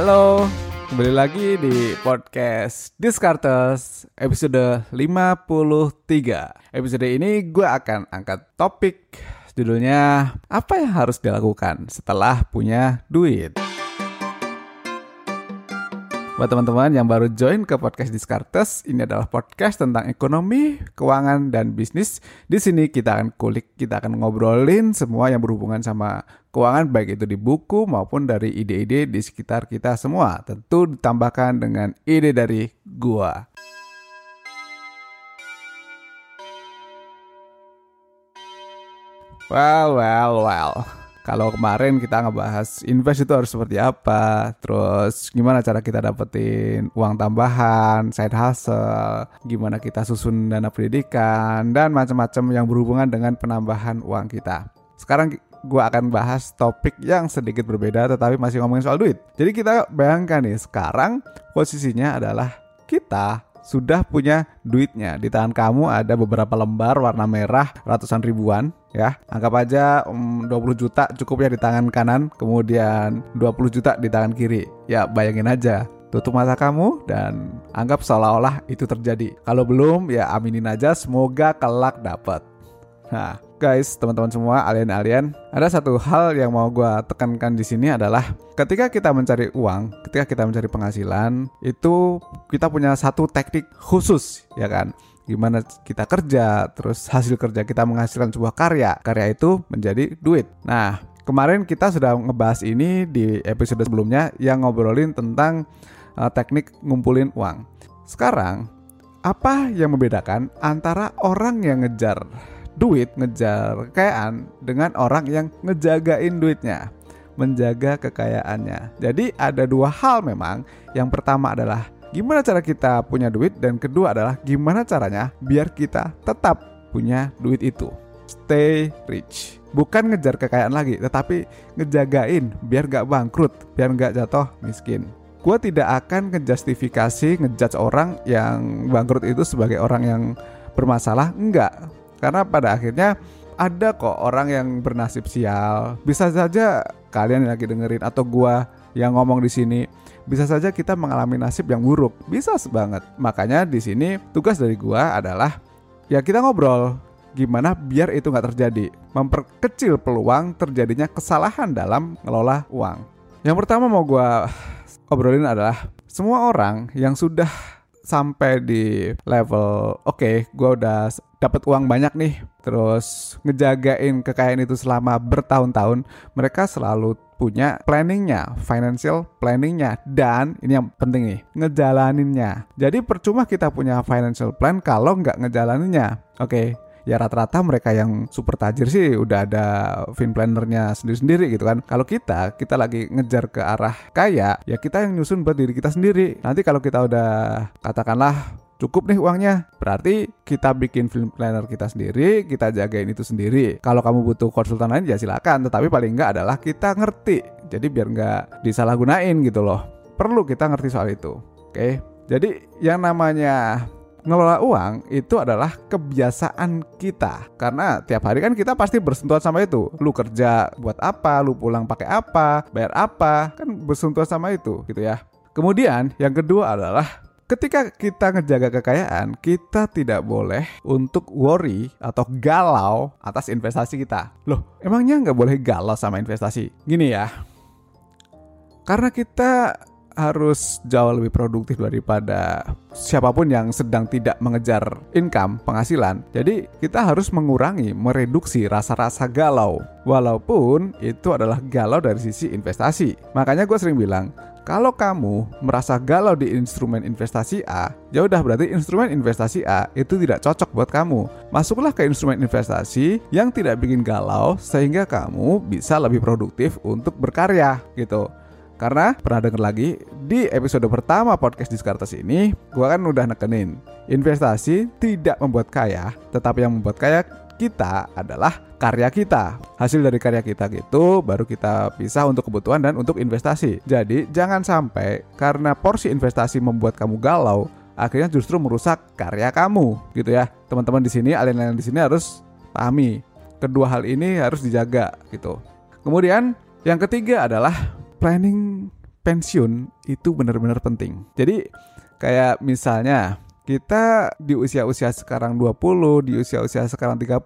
Halo, kembali lagi di podcast Discartes episode 53. Episode ini gue akan angkat topik judulnya apa yang harus dilakukan setelah punya duit. Buat teman-teman yang baru join ke podcast Discartes, ini adalah podcast tentang ekonomi, keuangan, dan bisnis. Di sini kita akan kulik, kita akan ngobrolin semua yang berhubungan sama keuangan, baik itu di buku maupun dari ide-ide di sekitar kita semua. Tentu ditambahkan dengan ide dari gua. Well, well, well. Kalau kemarin kita ngebahas invest itu harus seperti apa, terus gimana cara kita dapetin uang tambahan, side hustle, gimana kita susun dana pendidikan, dan macam-macam yang berhubungan dengan penambahan uang kita. Sekarang gue akan bahas topik yang sedikit berbeda tetapi masih ngomongin soal duit. Jadi kita bayangkan nih, sekarang posisinya adalah kita sudah punya duitnya. Di tangan kamu ada beberapa lembar warna merah ratusan ribuan ya. Anggap aja um, 20 juta cukup ya di tangan kanan, kemudian 20 juta di tangan kiri. Ya, bayangin aja. Tutup mata kamu dan anggap seolah-olah itu terjadi. Kalau belum, ya aminin aja semoga kelak dapat. Nah, guys, teman-teman semua, alien-alien, ada satu hal yang mau gue tekankan di sini adalah ketika kita mencari uang, ketika kita mencari penghasilan, itu kita punya satu teknik khusus, ya kan? Gimana kita kerja, terus hasil kerja kita menghasilkan sebuah karya, karya itu menjadi duit. Nah, kemarin kita sudah ngebahas ini di episode sebelumnya yang ngobrolin tentang uh, teknik ngumpulin uang. Sekarang, apa yang membedakan antara orang yang ngejar duit, ngejar kekayaan dengan orang yang ngejagain duitnya, menjaga kekayaannya. Jadi ada dua hal memang. Yang pertama adalah gimana cara kita punya duit dan kedua adalah gimana caranya biar kita tetap punya duit itu. Stay rich. Bukan ngejar kekayaan lagi, tetapi ngejagain biar gak bangkrut, biar gak jatuh miskin gue tidak akan ngejustifikasi ngejudge orang yang bangkrut itu sebagai orang yang bermasalah enggak karena pada akhirnya ada kok orang yang bernasib sial. Bisa saja kalian yang lagi dengerin atau gua yang ngomong di sini bisa saja kita mengalami nasib yang buruk. Bisa banget. Makanya di sini tugas dari gua adalah ya kita ngobrol gimana biar itu nggak terjadi. Memperkecil peluang terjadinya kesalahan dalam ngelola uang. Yang pertama mau gua obrolin adalah semua orang yang sudah sampai di level oke okay, gue udah dapat uang banyak nih terus ngejagain kekayaan itu selama bertahun-tahun mereka selalu punya planningnya financial planningnya dan ini yang penting nih ngejalaninnya jadi percuma kita punya financial plan kalau nggak ngejalaninnya oke okay ya rata-rata mereka yang super tajir sih udah ada fin plannernya sendiri-sendiri gitu kan. Kalau kita, kita lagi ngejar ke arah kaya, ya kita yang nyusun buat diri kita sendiri. Nanti kalau kita udah katakanlah cukup nih uangnya. Berarti kita bikin film planner kita sendiri, kita jagain itu sendiri. Kalau kamu butuh konsultan lain ya silakan, tetapi paling enggak adalah kita ngerti. Jadi biar nggak disalahgunain gitu loh. Perlu kita ngerti soal itu. Oke. Jadi yang namanya ngelola uang itu adalah kebiasaan kita karena tiap hari kan kita pasti bersentuhan sama itu lu kerja buat apa lu pulang pakai apa bayar apa kan bersentuhan sama itu gitu ya kemudian yang kedua adalah ketika kita ngejaga kekayaan, kita tidak boleh untuk worry atau galau atas investasi kita. Loh, emangnya nggak boleh galau sama investasi? Gini ya, karena kita harus jauh lebih produktif daripada siapa pun yang sedang tidak mengejar income, penghasilan. Jadi kita harus mengurangi, mereduksi rasa-rasa galau. Walaupun itu adalah galau dari sisi investasi. Makanya gue sering bilang, kalau kamu merasa galau di instrumen investasi A, ya udah berarti instrumen investasi A itu tidak cocok buat kamu. Masuklah ke instrumen investasi yang tidak bikin galau sehingga kamu bisa lebih produktif untuk berkarya gitu. Karena pernah denger lagi di episode pertama podcast Diskartes ini, gua kan udah nekenin investasi tidak membuat kaya, tetapi yang membuat kaya kita adalah karya kita. Hasil dari karya kita gitu baru kita pisah untuk kebutuhan dan untuk investasi. Jadi jangan sampai karena porsi investasi membuat kamu galau, akhirnya justru merusak karya kamu gitu ya. Teman-teman di sini, alien-alien di sini harus pahami kedua hal ini harus dijaga gitu. Kemudian yang ketiga adalah planning pensiun itu benar-benar penting. Jadi kayak misalnya kita di usia-usia sekarang 20, di usia-usia sekarang 30,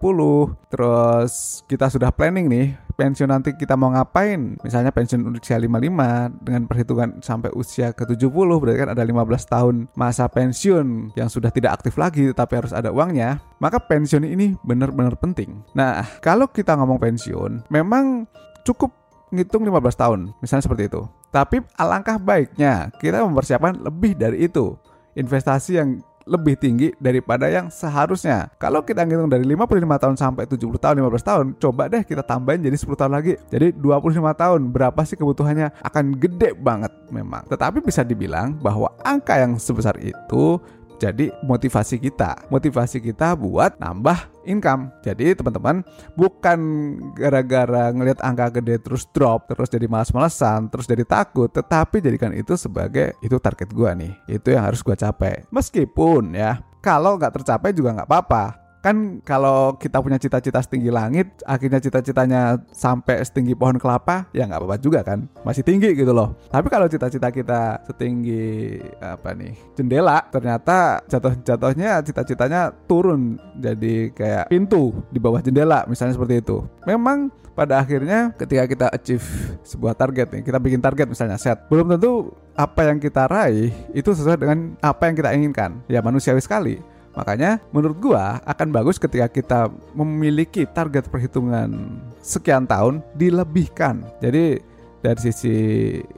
terus kita sudah planning nih, pensiun nanti kita mau ngapain? Misalnya pensiun usia 55 dengan perhitungan sampai usia ke-70, berarti kan ada 15 tahun masa pensiun yang sudah tidak aktif lagi tapi harus ada uangnya, maka pensiun ini benar-benar penting. Nah, kalau kita ngomong pensiun, memang cukup ngitung 15 tahun, misalnya seperti itu. Tapi alangkah baiknya kita mempersiapkan lebih dari itu. Investasi yang lebih tinggi daripada yang seharusnya. Kalau kita ngitung dari 55 tahun sampai 70 tahun, 15 tahun, coba deh kita tambahin jadi 10 tahun lagi. Jadi 25 tahun, berapa sih kebutuhannya? Akan gede banget memang. Tetapi bisa dibilang bahwa angka yang sebesar itu jadi motivasi kita, motivasi kita buat nambah income. Jadi teman-teman bukan gara-gara ngelihat angka gede terus drop, terus jadi malas-malesan, terus jadi takut, tetapi jadikan itu sebagai itu target gua nih. Itu yang harus gua capai. Meskipun ya kalau nggak tercapai juga nggak apa-apa kan kalau kita punya cita-cita setinggi langit akhirnya cita-citanya sampai setinggi pohon kelapa ya nggak apa-apa juga kan. Masih tinggi gitu loh. Tapi kalau cita-cita kita setinggi apa nih jendela ternyata jatuh-jatuhnya cita-citanya turun jadi kayak pintu di bawah jendela misalnya seperti itu. Memang pada akhirnya ketika kita achieve sebuah target nih kita bikin target misalnya set belum tentu apa yang kita raih itu sesuai dengan apa yang kita inginkan. Ya manusiawi sekali Makanya menurut gua akan bagus ketika kita memiliki target perhitungan sekian tahun dilebihkan. Jadi dari sisi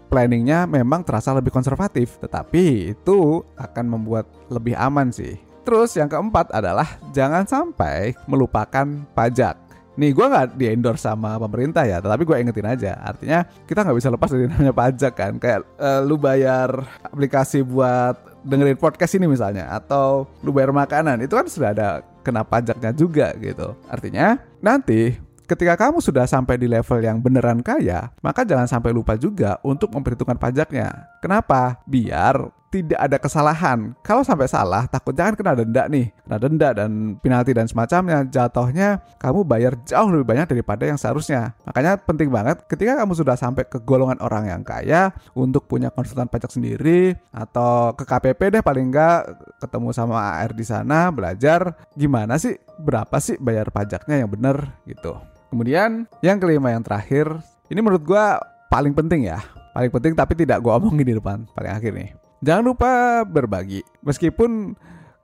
planningnya memang terasa lebih konservatif, tetapi itu akan membuat lebih aman sih. Terus yang keempat adalah jangan sampai melupakan pajak. Nih gue nggak di endorse sama pemerintah ya, tetapi gue ingetin aja. Artinya kita nggak bisa lepas dari namanya pajak kan. Kayak uh, lu bayar aplikasi buat dengerin podcast ini misalnya, atau lu bayar makanan, itu kan sudah ada kena pajaknya juga gitu. Artinya nanti ketika kamu sudah sampai di level yang beneran kaya, maka jangan sampai lupa juga untuk memperhitungkan pajaknya. Kenapa? Biar tidak ada kesalahan. Kalau sampai salah, takut jangan kena denda nih, kena denda dan penalti dan semacamnya. Jatuhnya kamu bayar jauh lebih banyak daripada yang seharusnya. Makanya penting banget ketika kamu sudah sampai ke golongan orang yang kaya untuk punya konsultan pajak sendiri atau ke KPP deh paling enggak ketemu sama AR di sana belajar gimana sih berapa sih bayar pajaknya yang bener gitu. Kemudian yang kelima yang terakhir ini menurut gua paling penting ya paling penting tapi tidak gue omongin di depan paling akhir nih Jangan lupa berbagi. Meskipun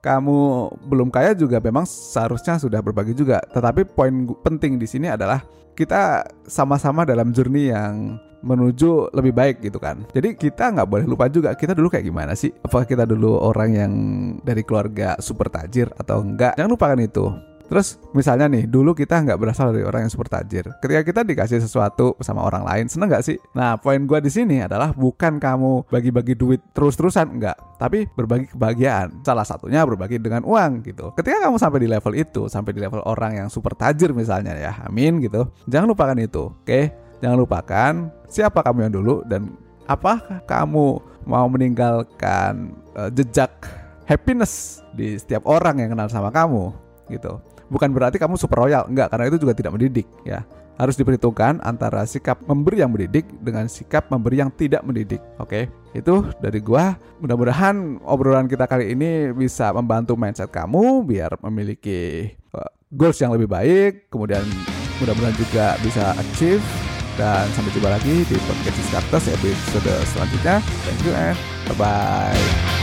kamu belum kaya juga memang seharusnya sudah berbagi juga. Tetapi poin penting di sini adalah kita sama-sama dalam journey yang menuju lebih baik gitu kan. Jadi kita nggak boleh lupa juga kita dulu kayak gimana sih? Apakah kita dulu orang yang dari keluarga super tajir atau enggak? Jangan lupakan itu. Terus misalnya nih, dulu kita nggak berasal dari orang yang super tajir. Ketika kita dikasih sesuatu sama orang lain, seneng nggak sih? Nah, poin gue di sini adalah bukan kamu bagi-bagi duit terus-terusan, enggak. Tapi berbagi kebahagiaan. Salah satunya berbagi dengan uang gitu. Ketika kamu sampai di level itu, sampai di level orang yang super tajir misalnya ya, amin gitu. Jangan lupakan itu, oke? Jangan lupakan siapa kamu yang dulu dan apakah kamu mau meninggalkan uh, jejak happiness di setiap orang yang kenal sama kamu gitu bukan berarti kamu super royal enggak karena itu juga tidak mendidik ya harus diperhitungkan antara sikap memberi yang mendidik dengan sikap memberi yang tidak mendidik. Oke, okay? itu dari gua. Mudah-mudahan obrolan kita kali ini bisa membantu mindset kamu biar memiliki uh, goals yang lebih baik. Kemudian mudah-mudahan juga bisa achieve dan sampai jumpa lagi di podcast Discartes episode selanjutnya. Thank you and bye bye.